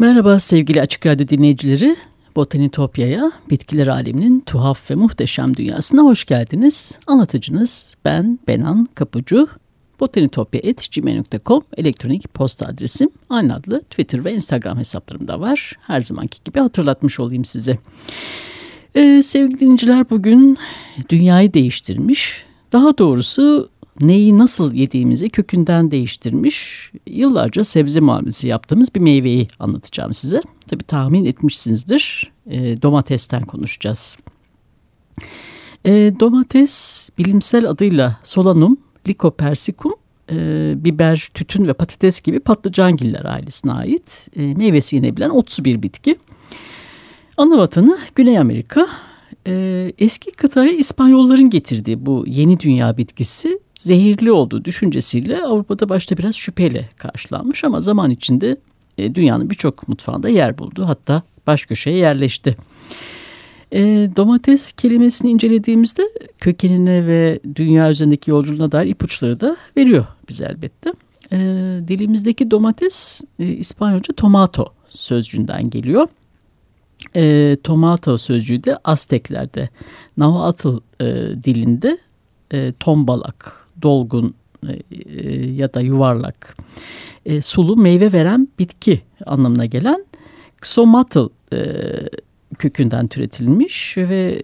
Merhaba sevgili Açık Radyo dinleyicileri. Botanitopya'ya, bitkiler aleminin tuhaf ve muhteşem dünyasına hoş geldiniz. Anlatıcınız ben Benan Kapucu. Botanitopya.gmail.com elektronik posta adresim. Aynı adlı Twitter ve Instagram hesaplarım da var. Her zamanki gibi hatırlatmış olayım size. Ee, sevgili dinleyiciler bugün dünyayı değiştirmiş. Daha doğrusu neyi nasıl yediğimizi kökünden değiştirmiş, yıllarca sebze muamelesi yaptığımız bir meyveyi anlatacağım size. Tabi tahmin etmişsinizdir, e, domatesten konuşacağız. E, domates bilimsel adıyla Solanum lycopersicum, e, biber, tütün ve patates gibi patlıcangiller ailesine ait e, meyvesi yenebilen otsu bir bitki. Ana vatanı Güney Amerika. E, eski kıtaya İspanyolların getirdiği bu yeni dünya bitkisi zehirli olduğu düşüncesiyle Avrupa'da başta biraz şüpheyle karşılanmış ama zaman içinde e, dünyanın birçok mutfağında yer buldu. Hatta baş köşeye yerleşti. E, domates kelimesini incelediğimizde kökenine ve dünya üzerindeki yolculuğuna dair ipuçları da veriyor bize elbette. E, dilimizdeki domates e, İspanyolca tomato sözcüğünden geliyor. E, tomato sözcüğü de Azteklerde, Nahuatl e, dilinde e, tombalak dolgun e, e, ya da yuvarlak e, sulu meyve veren bitki anlamına gelen Xomatl kökünden türetilmiş ve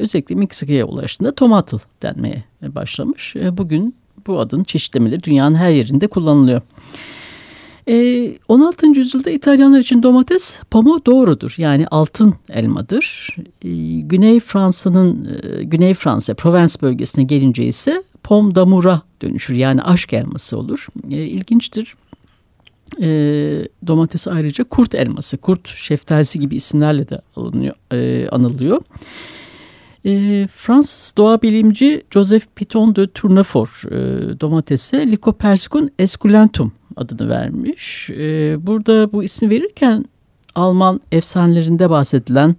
özellikle Meksika'ya ulaştığında tomatl denmeye başlamış. Bugün bu adın çeşitlemeleri dünyanın her yerinde kullanılıyor. E, 16. yüzyılda İtalyanlar için domates pomodoro'dur yani altın elmadır. Güney Fransa'nın Güney Fransa Provence bölgesine gelince ise pom damura dönüşür. Yani aşk elması olur. E, ilginçtir. E, domates ayrıca kurt elması, kurt şeftalisi gibi isimlerle de alınıyor, e, anılıyor. E, Fransız doğa bilimci Joseph Piton de Tournefort e, domatese Lycopersicum esculentum adını vermiş. E, burada bu ismi verirken Alman efsanelerinde bahsedilen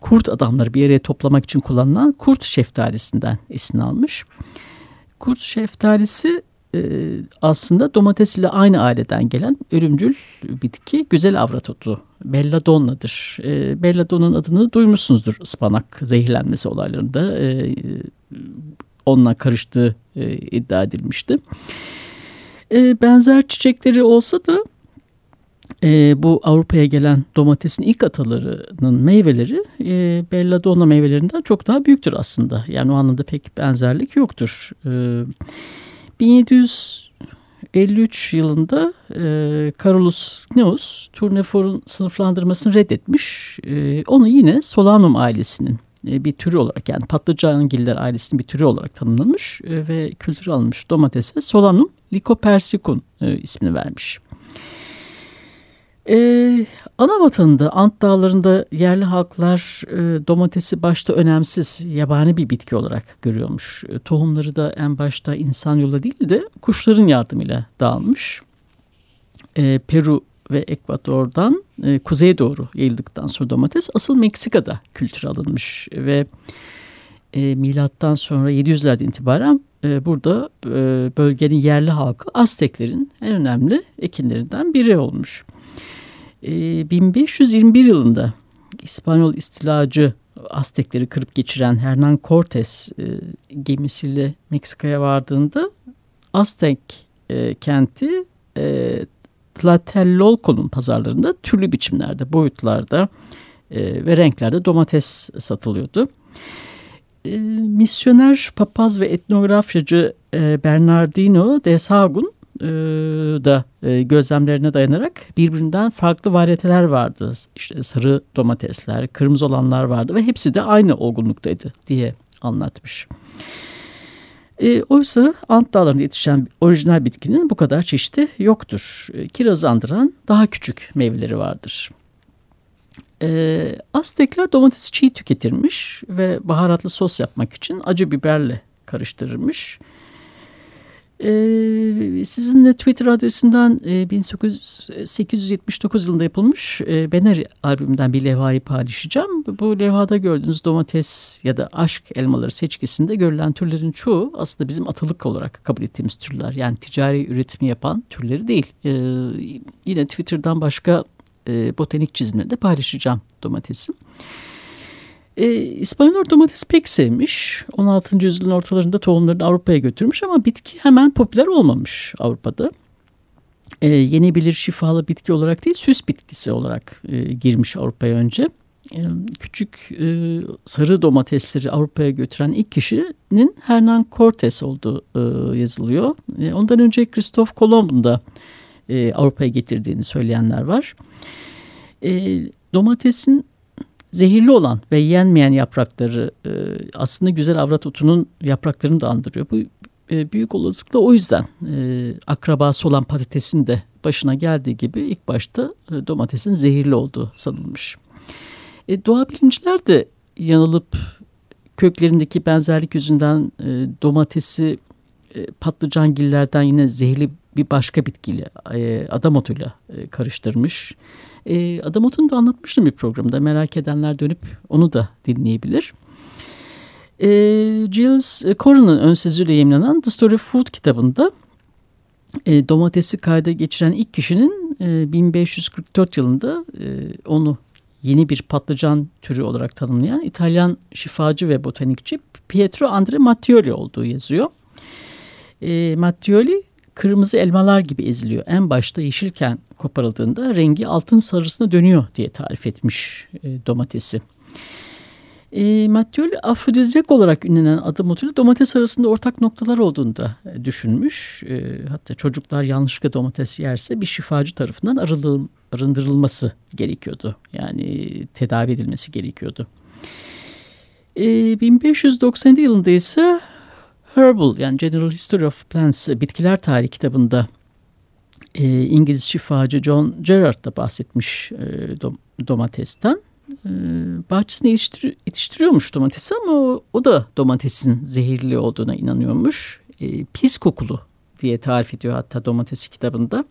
kurt adamları bir yere toplamak için kullanılan kurt şeftalisinden esin almış. Kurt şeftalisi e, aslında domates ile aynı aileden gelen ölümcül bitki güzel avrat otu belladonna'dır. E, belladonna'nın adını duymuşsunuzdur ıspanak zehirlenmesi olaylarında e, onunla karıştığı e, iddia edilmişti. E, benzer çiçekleri olsa da e, bu Avrupa'ya gelen domatesin ilk atalarının meyveleri e, belladonna meyvelerinden çok daha büyüktür aslında. Yani o anlamda pek benzerlik yoktur. E, 1753 yılında e, Carolus Linnaeus Tournefort'un sınıflandırmasını reddetmiş. E, onu yine Solanum ailesinin e, bir türü olarak yani patlıcangiller ailesinin bir türü olarak tanımlamış e, ve kültürü almış domatese Solanum lycopersicum e, ismini vermiş. Ee, ana vatanında Ant Dağları'nda yerli halklar e, domatesi başta önemsiz yabani bir bitki olarak görüyormuş. E, tohumları da en başta insan yola değil de kuşların yardımıyla dağılmış. E, Peru ve Ekvador'dan e, kuzeye doğru yayıldıktan sonra domates asıl Meksika'da kültür alınmış ve e, milattan sonra 700'lerden itibaren e, burada e, bölgenin yerli halkı Azteklerin en önemli ekinlerinden biri olmuş. 1521 ee, yılında İspanyol istilacı Aztekleri kırıp geçiren Hernan Cortes e, gemisiyle Meksika'ya vardığında Aztek e, kenti e, Tlatelolco'nun pazarlarında türlü biçimlerde, boyutlarda e, ve renklerde domates satılıyordu. misyoner, papaz ve etnografyacı Bernardino de Sahagún e, da e, gözlemlerine dayanarak birbirinden farklı varyeteler vardı. İşte sarı domatesler, kırmızı olanlar vardı ve hepsi de aynı olgunluktaydı diye anlatmış. E, oysa Ant Dağları'nda yetişen orijinal bitkinin bu kadar çeşidi yoktur. E, kirazı andıran daha küçük meyveleri vardır. E, Aztekler domatesi çiğ tüketirmiş ve baharatlı sos yapmak için acı biberle karıştırırmış. Ee, sizinle Twitter adresinden e, 1879 yılında yapılmış e, Beneri albümünden bir levhayı paylaşacağım. Bu levhada gördüğünüz domates ya da aşk elmaları seçkisinde görülen türlerin çoğu aslında bizim atalık olarak kabul ettiğimiz türler. Yani ticari üretimi yapan türleri değil. E, yine Twitter'dan başka e, botanik çizimleri de paylaşacağım domatesin. E, İspanyollar domates pek sevmiş. 16. yüzyılın ortalarında tohumlarını Avrupa'ya götürmüş ama bitki hemen popüler olmamış Avrupa'da. E, yenebilir şifalı bitki olarak değil süs bitkisi olarak e, girmiş Avrupa'ya önce. E, küçük e, sarı domatesleri Avrupa'ya götüren ilk kişinin Hernan Cortes olduğu e, yazılıyor. E, ondan önce Christoph Kolomb'un da e, Avrupa'ya getirdiğini söyleyenler var. E, domatesin zehirli olan ve yenmeyen yaprakları e, aslında güzel avrat otunun yapraklarını da andırıyor. Bu e, büyük olasılıkla o yüzden e, akrabası olan patatesin de başına geldiği gibi ilk başta e, domatesin zehirli olduğu sanılmış. E, doğa bilimciler de yanılıp köklerindeki benzerlik yüzünden e, domatesi e, patlıcangillerden yine zehirli bir başka bitkiyle e, adam e, karıştırmış. E, Adam Ot'unu da anlatmıştım bir programda. Merak edenler dönüp onu da dinleyebilir. E, Giles Corran'ın ön sözüyle yayınlanan The Story of Food kitabında e, domatesi kayda geçiren ilk kişinin e, 1544 yılında e, onu yeni bir patlıcan türü olarak tanımlayan İtalyan şifacı ve botanikçi Pietro Andre Mattioli olduğu yazıyor. E, Mattioli kırmızı elmalar gibi eziliyor. En başta yeşilken koparıldığında rengi altın sarısına dönüyor diye tarif etmiş e, domatesi. E, Mattioli afrodizyak olarak ünlenen adı motifi domates arasında ortak noktalar olduğunu da e, düşünmüş. E, hatta çocuklar yanlışlıkla domates yerse bir şifacı tarafından arılığın, arındırılması gerekiyordu. Yani tedavi edilmesi gerekiyordu. E, 1590 yılında ise Herbal yani General History of Plants bitkiler tarihi kitabında e, İngiliz şifacı John Gerard da bahsetmiş e, dom, domatesten. E, bahçesinde yetiştir, yetiştiriyormuş domatesi ama o, o da domatesin zehirli olduğuna inanıyormuş. E, pis kokulu diye tarif ediyor hatta domatesi kitabında.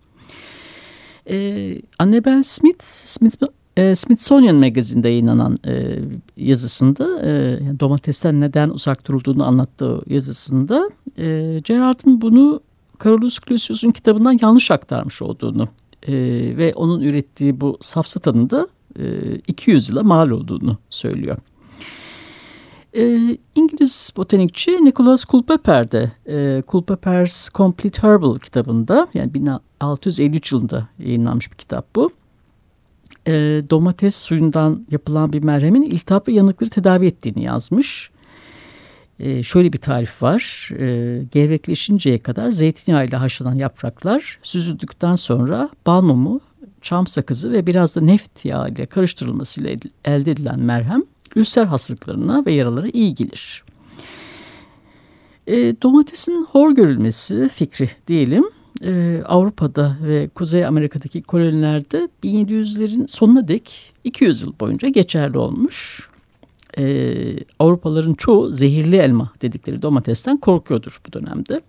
E, Annabel Smith, Smith e, Smithsonian Magazine'de yayınlanan e, yazısında e, domatesten neden uzak durulduğunu anlattığı yazısında e, Gerard'ın bunu Carolus Clusius'un kitabından yanlış aktarmış olduğunu e, ve onun ürettiği bu safsatanın da e, 200 yıla mal olduğunu söylüyor. E, İngiliz botanikçi Nicholas Culpeper de e, Culpeper's Complete Herbal kitabında yani 1653 yılında yayınlanmış bir kitap bu e, domates suyundan yapılan bir merhemin iltihap ve yanıkları tedavi ettiğini yazmış. E, şöyle bir tarif var. E, gevrekleşinceye kadar zeytinyağı ile haşlanan yapraklar süzüldükten sonra bal mumu, çam sakızı ve biraz da neft yağı ile karıştırılmasıyla elde edilen merhem ülser hastalıklarına ve yaralara iyi gelir. E, domatesin hor görülmesi fikri diyelim e, Avrupa'da ve Kuzey Amerika'daki kolonilerde 1700'lerin sonuna dek 200 yıl boyunca geçerli olmuş. E, Avrupalıların çoğu zehirli elma dedikleri domatesten korkuyordur bu dönemde.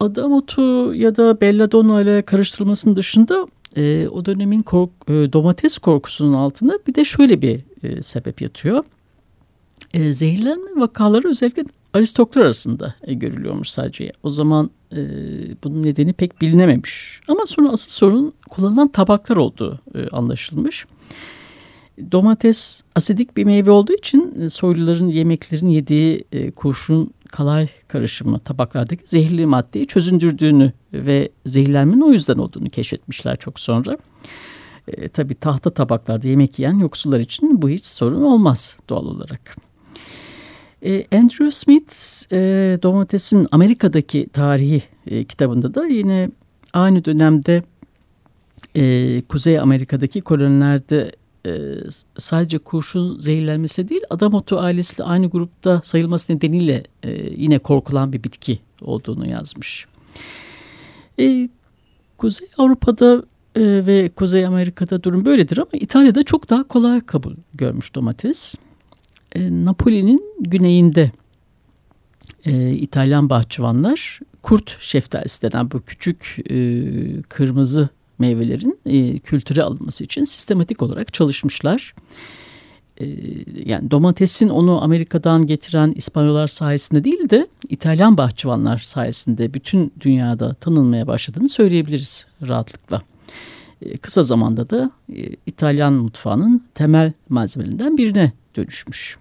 Adam otu ya da belladonna ile karıştırılmasının dışında e, o dönemin kork, e, domates korkusunun altında bir de şöyle bir e, sebep yatıyor. E, zehirlenme vakaları özellikle aristoklar arasında e, görülüyormuş sadece. O zaman e, bunun nedeni pek bilinememiş. Ama sonra asıl sorun kullanılan tabaklar olduğu e, anlaşılmış. Domates asidik bir meyve olduğu için e, soyluların yemeklerin yediği kurşun kalay karışımı tabaklardaki zehirli maddeyi çözündürdüğünü ve zehirlenmenin o yüzden olduğunu keşfetmişler çok sonra. E, tabii tahta tabaklarda yemek yiyen yoksullar için bu hiç sorun olmaz doğal olarak. E, Andrew Smith e, domatesin Amerika'daki tarihi e, kitabında da yine aynı dönemde Kuzey Amerika'daki kolonilerde sadece kurşun zehirlenmesi değil adam otu ailesiyle aynı grupta sayılması nedeniyle yine korkulan bir bitki olduğunu yazmış. Kuzey Avrupa'da ve Kuzey Amerika'da durum böyledir ama İtalya'da çok daha kolay kabul görmüş domates. E, Napoli'nin güneyinde e, İtalyan bahçıvanlar kurt şeftalisi denen bu küçük e, kırmızı meyvelerin e, kültüre alınması için sistematik olarak çalışmışlar. E, yani domatesin onu Amerika'dan getiren İspanyollar sayesinde değil de İtalyan bahçıvanlar sayesinde bütün dünyada tanınmaya başladığını söyleyebiliriz rahatlıkla. E, kısa zamanda da e, İtalyan mutfağının temel malzemelerinden birine dönüşmüş.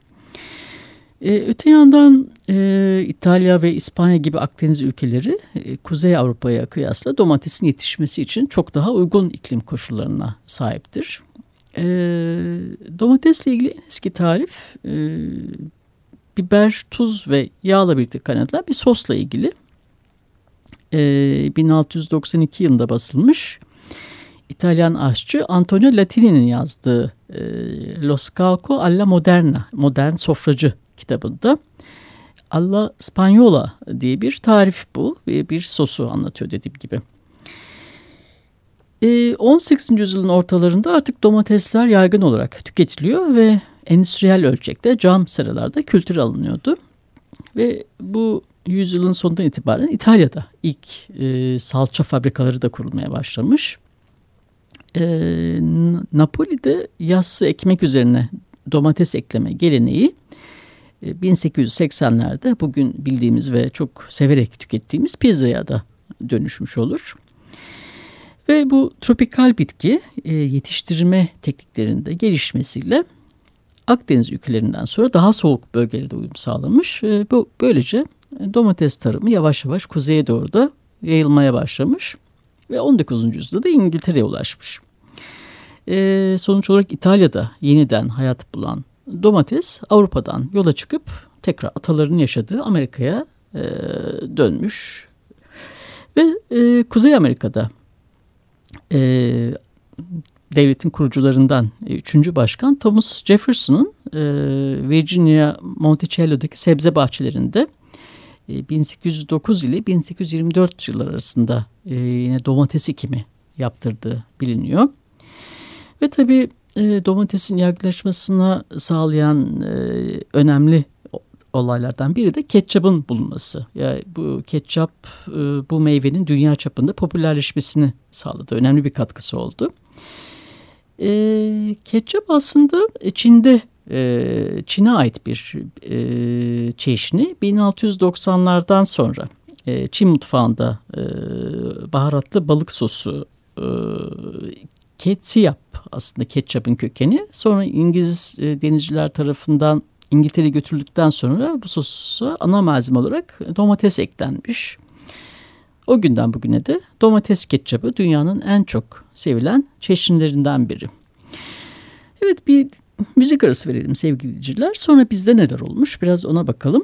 E, öte yandan e, İtalya ve İspanya gibi Akdeniz ülkeleri e, Kuzey Avrupa'ya kıyasla domatesin yetişmesi için çok daha uygun iklim koşullarına sahiptir. E, domatesle ilgili en eski tarif e, biber, tuz ve yağla birlikte kaynatılan bir sosla ilgili. E, 1692 yılında basılmış İtalyan aşçı Antonio Latini'nin yazdığı e, Lo Scalco alla Moderna, modern sofracı kitabında Alla Spanyola diye bir tarif bu ve bir sosu anlatıyor dediğim gibi. 18. Ee, yüzyılın ortalarında artık domatesler yaygın olarak tüketiliyor ve endüstriyel ölçekte cam seralarda kültür alınıyordu. Ve bu yüzyılın sonundan itibaren İtalya'da ilk e, salça fabrikaları da kurulmaya başlamış. E, Napoli'de yassı ekmek üzerine domates ekleme geleneği 1880'lerde bugün bildiğimiz ve çok severek tükettiğimiz pizzaya da dönüşmüş olur. Ve bu tropikal bitki e, yetiştirme tekniklerinde gelişmesiyle Akdeniz ülkelerinden sonra daha soğuk bölgelerde uyum sağlamış. E, bu böylece domates tarımı yavaş yavaş kuzeye doğru da yayılmaya başlamış ve 19. yüzyılda da İngiltere'ye ulaşmış. E, sonuç olarak İtalya'da yeniden hayat bulan domates Avrupa'dan yola çıkıp tekrar atalarının yaşadığı Amerika'ya e, dönmüş. Ve e, Kuzey Amerika'da e, devletin kurucularından e, üçüncü başkan Thomas Jefferson'ın e, Virginia Monticello'daki sebze bahçelerinde e, 1809 ile 1824 yıllar arasında e, yine domates ekimi yaptırdığı biliniyor. Ve tabii e, domatesin yaygınlaşmasına sağlayan e, önemli olaylardan biri de ketçapın bulunması. Yani bu ketçap e, bu meyvenin dünya çapında popülerleşmesini sağladı. Önemli bir katkısı oldu. E, ketçap aslında Çin'de e, Çin'e ait bir e, çeşni 1690'lardan sonra e, Çin mutfağında e, baharatlı balık sosu e, Ketsiyap aslında ketçapın kökeni. Sonra İngiliz e, denizciler tarafından İngiltere'ye götürüldükten sonra bu sosa ana malzeme olarak domates eklenmiş. O günden bugüne de domates ketçapı dünyanın en çok sevilen çeşitlerinden biri. Evet bir müzik arası verelim sevgili dinleyiciler. Sonra bizde neler olmuş biraz ona bakalım.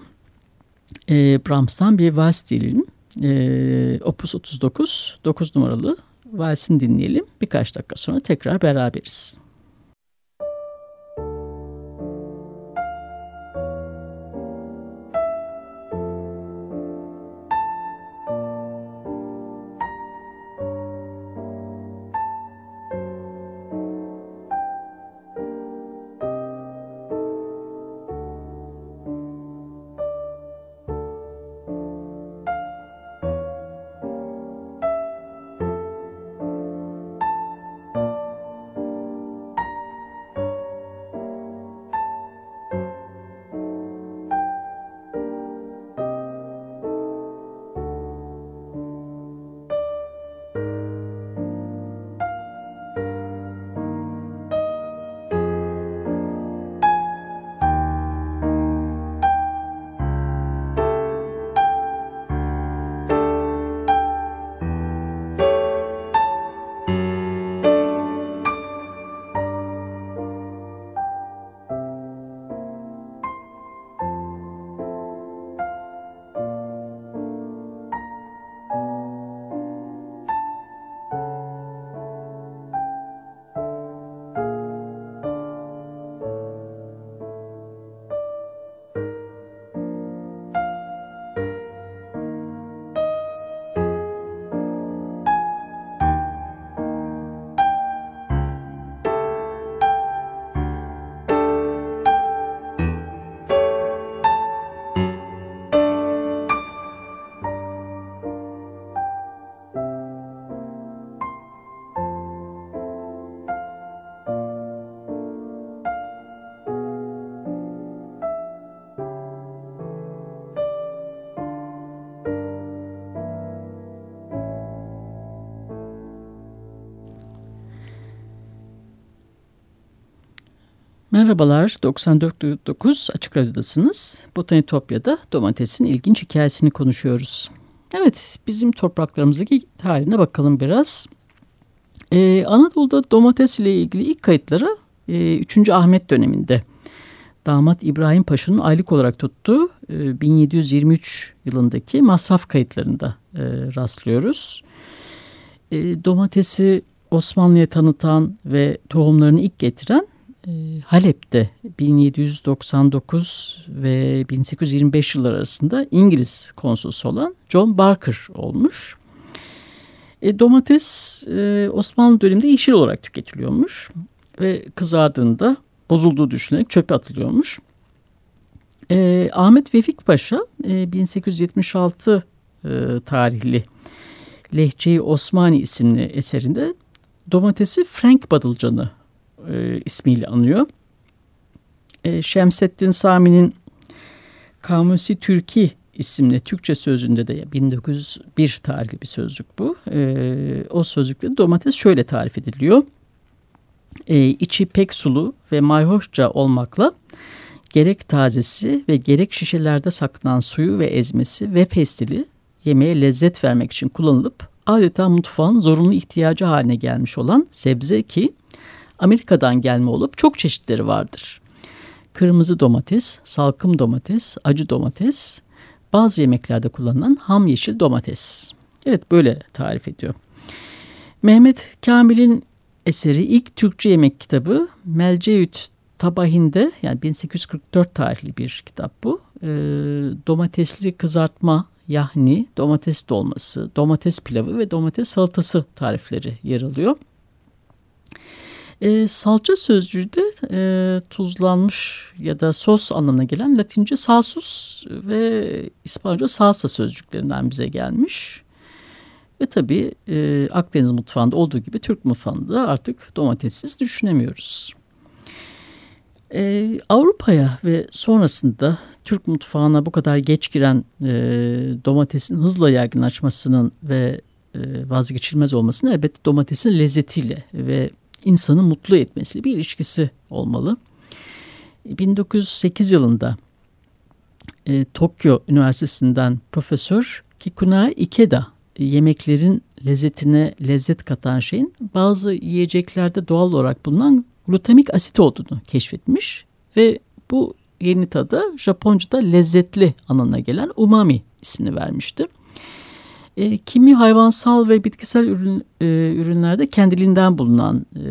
E, Brahms'tan bir vals diyelim. E, Opus 39, 9 numaralı valsini dinleyelim. Birkaç dakika sonra tekrar beraberiz. Merhabalar, 94.9 Açık Radyo'dasınız. Botanitopya'da domatesin ilginç hikayesini konuşuyoruz. Evet, bizim topraklarımızdaki tarihine bakalım biraz. Ee, Anadolu'da domates ile ilgili ilk kayıtları e, 3. Ahmet döneminde damat İbrahim Paşa'nın aylık olarak tuttuğu e, 1723 yılındaki masraf kayıtlarında e, rastlıyoruz. E, domatesi Osmanlı'ya tanıtan ve tohumlarını ilk getiren Halep'te 1799 ve 1825 yıllar arasında İngiliz konsolosu olan John Barker olmuş. E, domates e, Osmanlı döneminde yeşil olarak tüketiliyormuş ve kızardığında bozulduğu düşünerek çöpe atılıyormuş. E, Ahmet Vefik Paşa e, 1876 e, tarihli Lehçe-i Osmani isimli eserinde domatesi Frank Badılcanı e, ismiyle anıyor. E, Şemsettin Sami'nin Kamusi Türki isimli Türkçe sözünde de 1901 tarihli bir sözcük bu. E, o sözlükte domates şöyle tarif ediliyor. E, içi pek sulu ve mayhoşça olmakla gerek tazesi ve gerek şişelerde saklanan suyu ve ezmesi ve pestili yemeğe lezzet vermek için kullanılıp adeta mutfağın zorunlu ihtiyacı haline gelmiş olan sebze ki Amerika'dan gelme olup çok çeşitleri vardır. Kırmızı domates, salkım domates, acı domates, bazı yemeklerde kullanılan ham yeşil domates. Evet böyle tarif ediyor. Mehmet Kamil'in eseri ilk Türkçe yemek kitabı Melceüt Tabahinde yani 1844 tarihli bir kitap bu. E, domatesli kızartma, yahni, domates dolması, domates pilavı ve domates salatası tarifleri yer alıyor. E, salça sözcüğü de e, tuzlanmış ya da sos anlamına gelen Latince salsus ve İspanyolca salsa sözcüklerinden bize gelmiş. Ve tabii e, Akdeniz mutfağında olduğu gibi Türk mutfağında artık domatessiz düşünemiyoruz. E, Avrupa'ya ve sonrasında Türk mutfağına bu kadar geç giren e, domatesin hızla yaygınlaşmasının ve e, vazgeçilmez olmasının elbette domatesin lezzetiyle ve insanı mutlu etmesiyle bir ilişkisi olmalı. 1908 yılında e, Tokyo Üniversitesi'nden Profesör Kikuna Ikeda yemeklerin lezzetine lezzet katan şeyin bazı yiyeceklerde doğal olarak bulunan glutamik asit olduğunu keşfetmiş ve bu yeni tada Japonca'da lezzetli anlamına gelen umami ismini vermişti. E, kimi hayvansal ve bitkisel ürün, e, ürünlerde kendiliğinden bulunan e,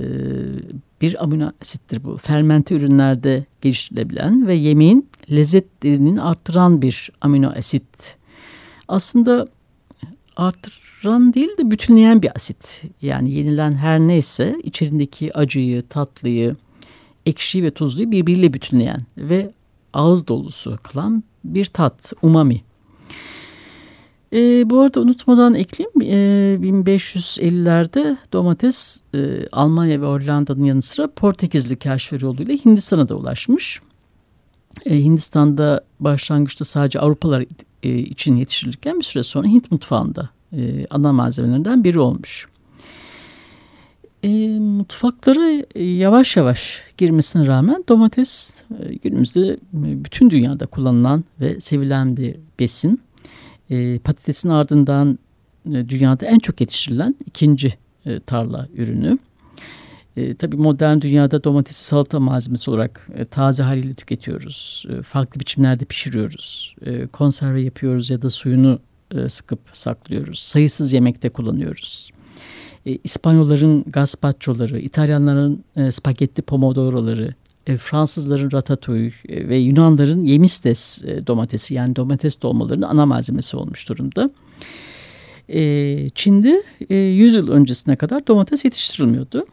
bir amino asittir bu. Fermente ürünlerde geliştirilebilen ve yemeğin lezzetlerini arttıran bir amino asit. Aslında arttıran değil de bütünleyen bir asit. Yani yenilen her neyse içerindeki acıyı, tatlıyı, ekşi ve tuzluyu birbiriyle bütünleyen ve ağız dolusu kılan bir tat, umami. E, bu arada unutmadan ekleyeyim e, 1550'lerde domates e, Almanya ve Hollanda'nın yanı sıra Portekizli keşferi yoluyla Hindistan'a da ulaşmış. E, Hindistan'da başlangıçta sadece Avrupalılar e, için yetiştirilirken bir süre sonra Hint mutfağında e, ana malzemelerinden biri olmuş. E, mutfaklara yavaş yavaş girmesine rağmen domates e, günümüzde e, bütün dünyada kullanılan ve sevilen bir besin. E, patatesin ardından e, dünyada en çok yetiştirilen ikinci e, tarla ürünü. E, tabii modern dünyada domatesi salata malzemesi olarak e, taze haliyle tüketiyoruz. E, farklı biçimlerde pişiriyoruz. E, konserve yapıyoruz ya da suyunu e, sıkıp saklıyoruz. Sayısız yemekte kullanıyoruz. E, İspanyolların gazpachoları, İtalyanların e, spagetti pomodoroları, Fransızların ratatouille e, ve Yunanların yemistes e, domatesi yani domates dolmalarının ana malzemesi olmuş durumda. E, Çin'de e, 100 yıl öncesine kadar domates yetiştirilmiyordu.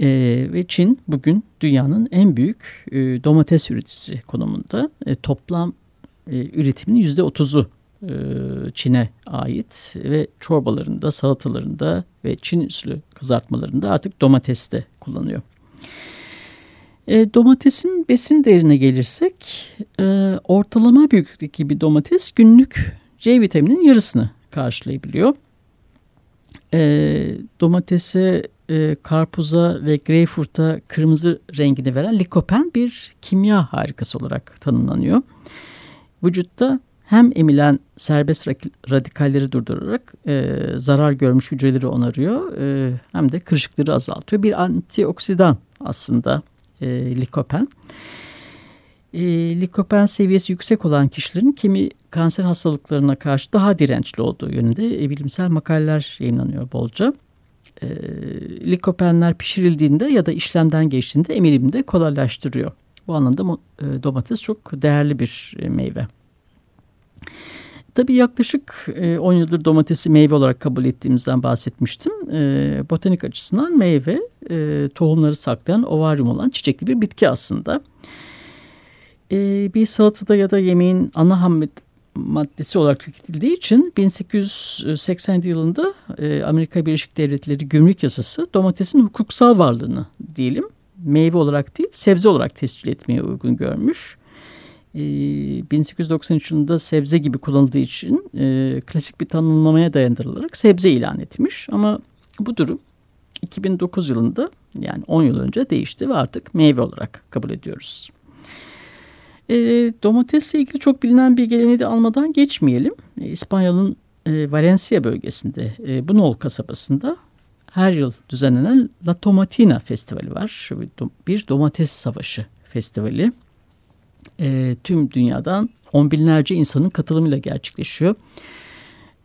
E, ve Çin bugün dünyanın en büyük e, domates üreticisi konumunda. E, toplam e, üretiminin yüzde otuzu e, Çin'e ait ve çorbalarında, salatalarında ve Çin usulü kızartmalarında artık domates de kullanıyor. E, domatesin besin değerine gelirsek e, ortalama büyüklükteki bir domates günlük C vitaminin yarısını karşılayabiliyor. E, domatese e, karpuza ve greyfurta kırmızı rengini veren likopen bir kimya harikası olarak tanımlanıyor. Vücutta hem emilen serbest radikalleri durdurarak e, zarar görmüş hücreleri onarıyor e, hem de kırışıkları azaltıyor. Bir antioksidan aslında e, likopen. E, likopen seviyesi yüksek olan kişilerin kimi kanser hastalıklarına karşı daha dirençli olduğu yönünde e, bilimsel makaleler yayınlanıyor bolca. E, likopenler pişirildiğinde ya da işlemden geçtiğinde emilimini de kolaylaştırıyor. Bu anlamda e, domates çok değerli bir e, meyve. Tabii yaklaşık 10 e, yıldır domatesi meyve olarak kabul ettiğimizden bahsetmiştim. E, botanik açısından meyve e, tohumları saklayan ovaryum olan çiçekli bir bitki aslında. Bir salatada ya da yemeğin ana ham maddesi olarak tüketildiği için 1880 yılında Amerika Birleşik Devletleri Gümrük Yasası domatesin hukuksal varlığını diyelim meyve olarak değil sebze olarak tescil etmeye uygun görmüş. 1893 ee, yılında sebze gibi kullanıldığı için e, klasik bir tanımlamaya dayandırılarak sebze ilan etmiş. Ama bu durum 2009 yılında yani 10 yıl önce değişti ve artık meyve olarak kabul ediyoruz. E, domatesle ilgili çok bilinen bir geleneği de almadan geçmeyelim. E, İspanya'nın e, Valencia bölgesinde e, Bunol kasabasında her yıl düzenlenen La Tomatina Festivali var. Bir domates savaşı festivali e, tüm dünyadan on binlerce insanın katılımıyla gerçekleşiyor.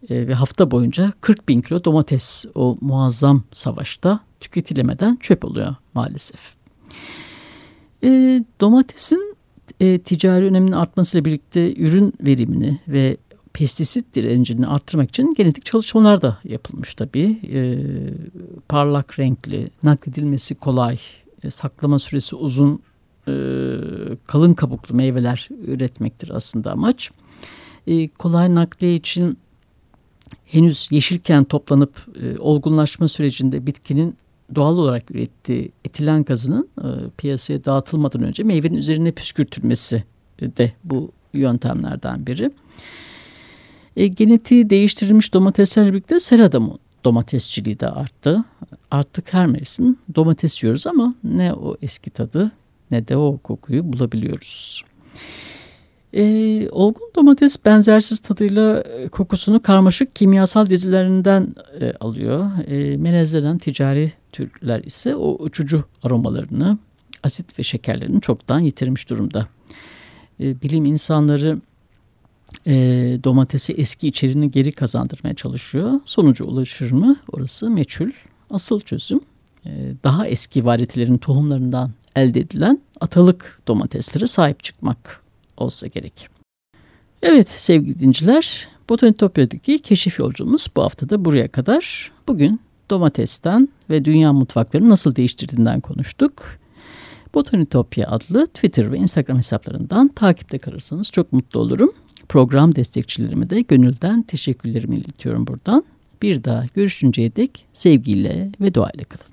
E, ve hafta boyunca 40 bin kilo domates o muazzam savaşta tüketilemeden çöp oluyor maalesef. E, domatesin e, ticari öneminin artmasıyla birlikte ürün verimini ve pestisit direncini arttırmak için genetik çalışmalar da yapılmış tabii. E, parlak renkli, nakledilmesi kolay, e, saklama süresi uzun e, kalın kabuklu meyveler üretmektir aslında amaç. E, kolay nakliye için henüz yeşilken toplanıp e, olgunlaşma sürecinde bitkinin doğal olarak ürettiği etilen gazının e, piyasaya dağıtılmadan önce meyvenin üzerine püskürtülmesi de bu yöntemlerden biri. E, genetiği değiştirilmiş domateslerle birlikte serada domatesçiliği de arttı. Artık her mevsim domates yiyoruz ama ne o eski tadı ne de o kokuyu bulabiliyoruz. E, olgun domates benzersiz tadıyla e, kokusunu karmaşık kimyasal dizilerinden e, alıyor. E, melezlenen ticari türler ise o uçucu aromalarını, asit ve şekerlerini çoktan yitirmiş durumda. E, bilim insanları e, domatesi eski içeriğini geri kazandırmaya çalışıyor. Sonucu ulaşır mı? Orası meçhul. Asıl çözüm e, daha eski varyetelerin tohumlarından elde edilen atalık domateslere sahip çıkmak olsa gerek. Evet sevgili dinciler, Botanitopya'daki keşif yolculuğumuz bu hafta da buraya kadar. Bugün domatesten ve dünya mutfaklarını nasıl değiştirdiğinden konuştuk. Botanitopya adlı Twitter ve Instagram hesaplarından takipte kalırsanız çok mutlu olurum. Program destekçilerime de gönülden teşekkürlerimi iletiyorum buradan. Bir daha görüşünceye dek sevgiyle ve duayla kalın.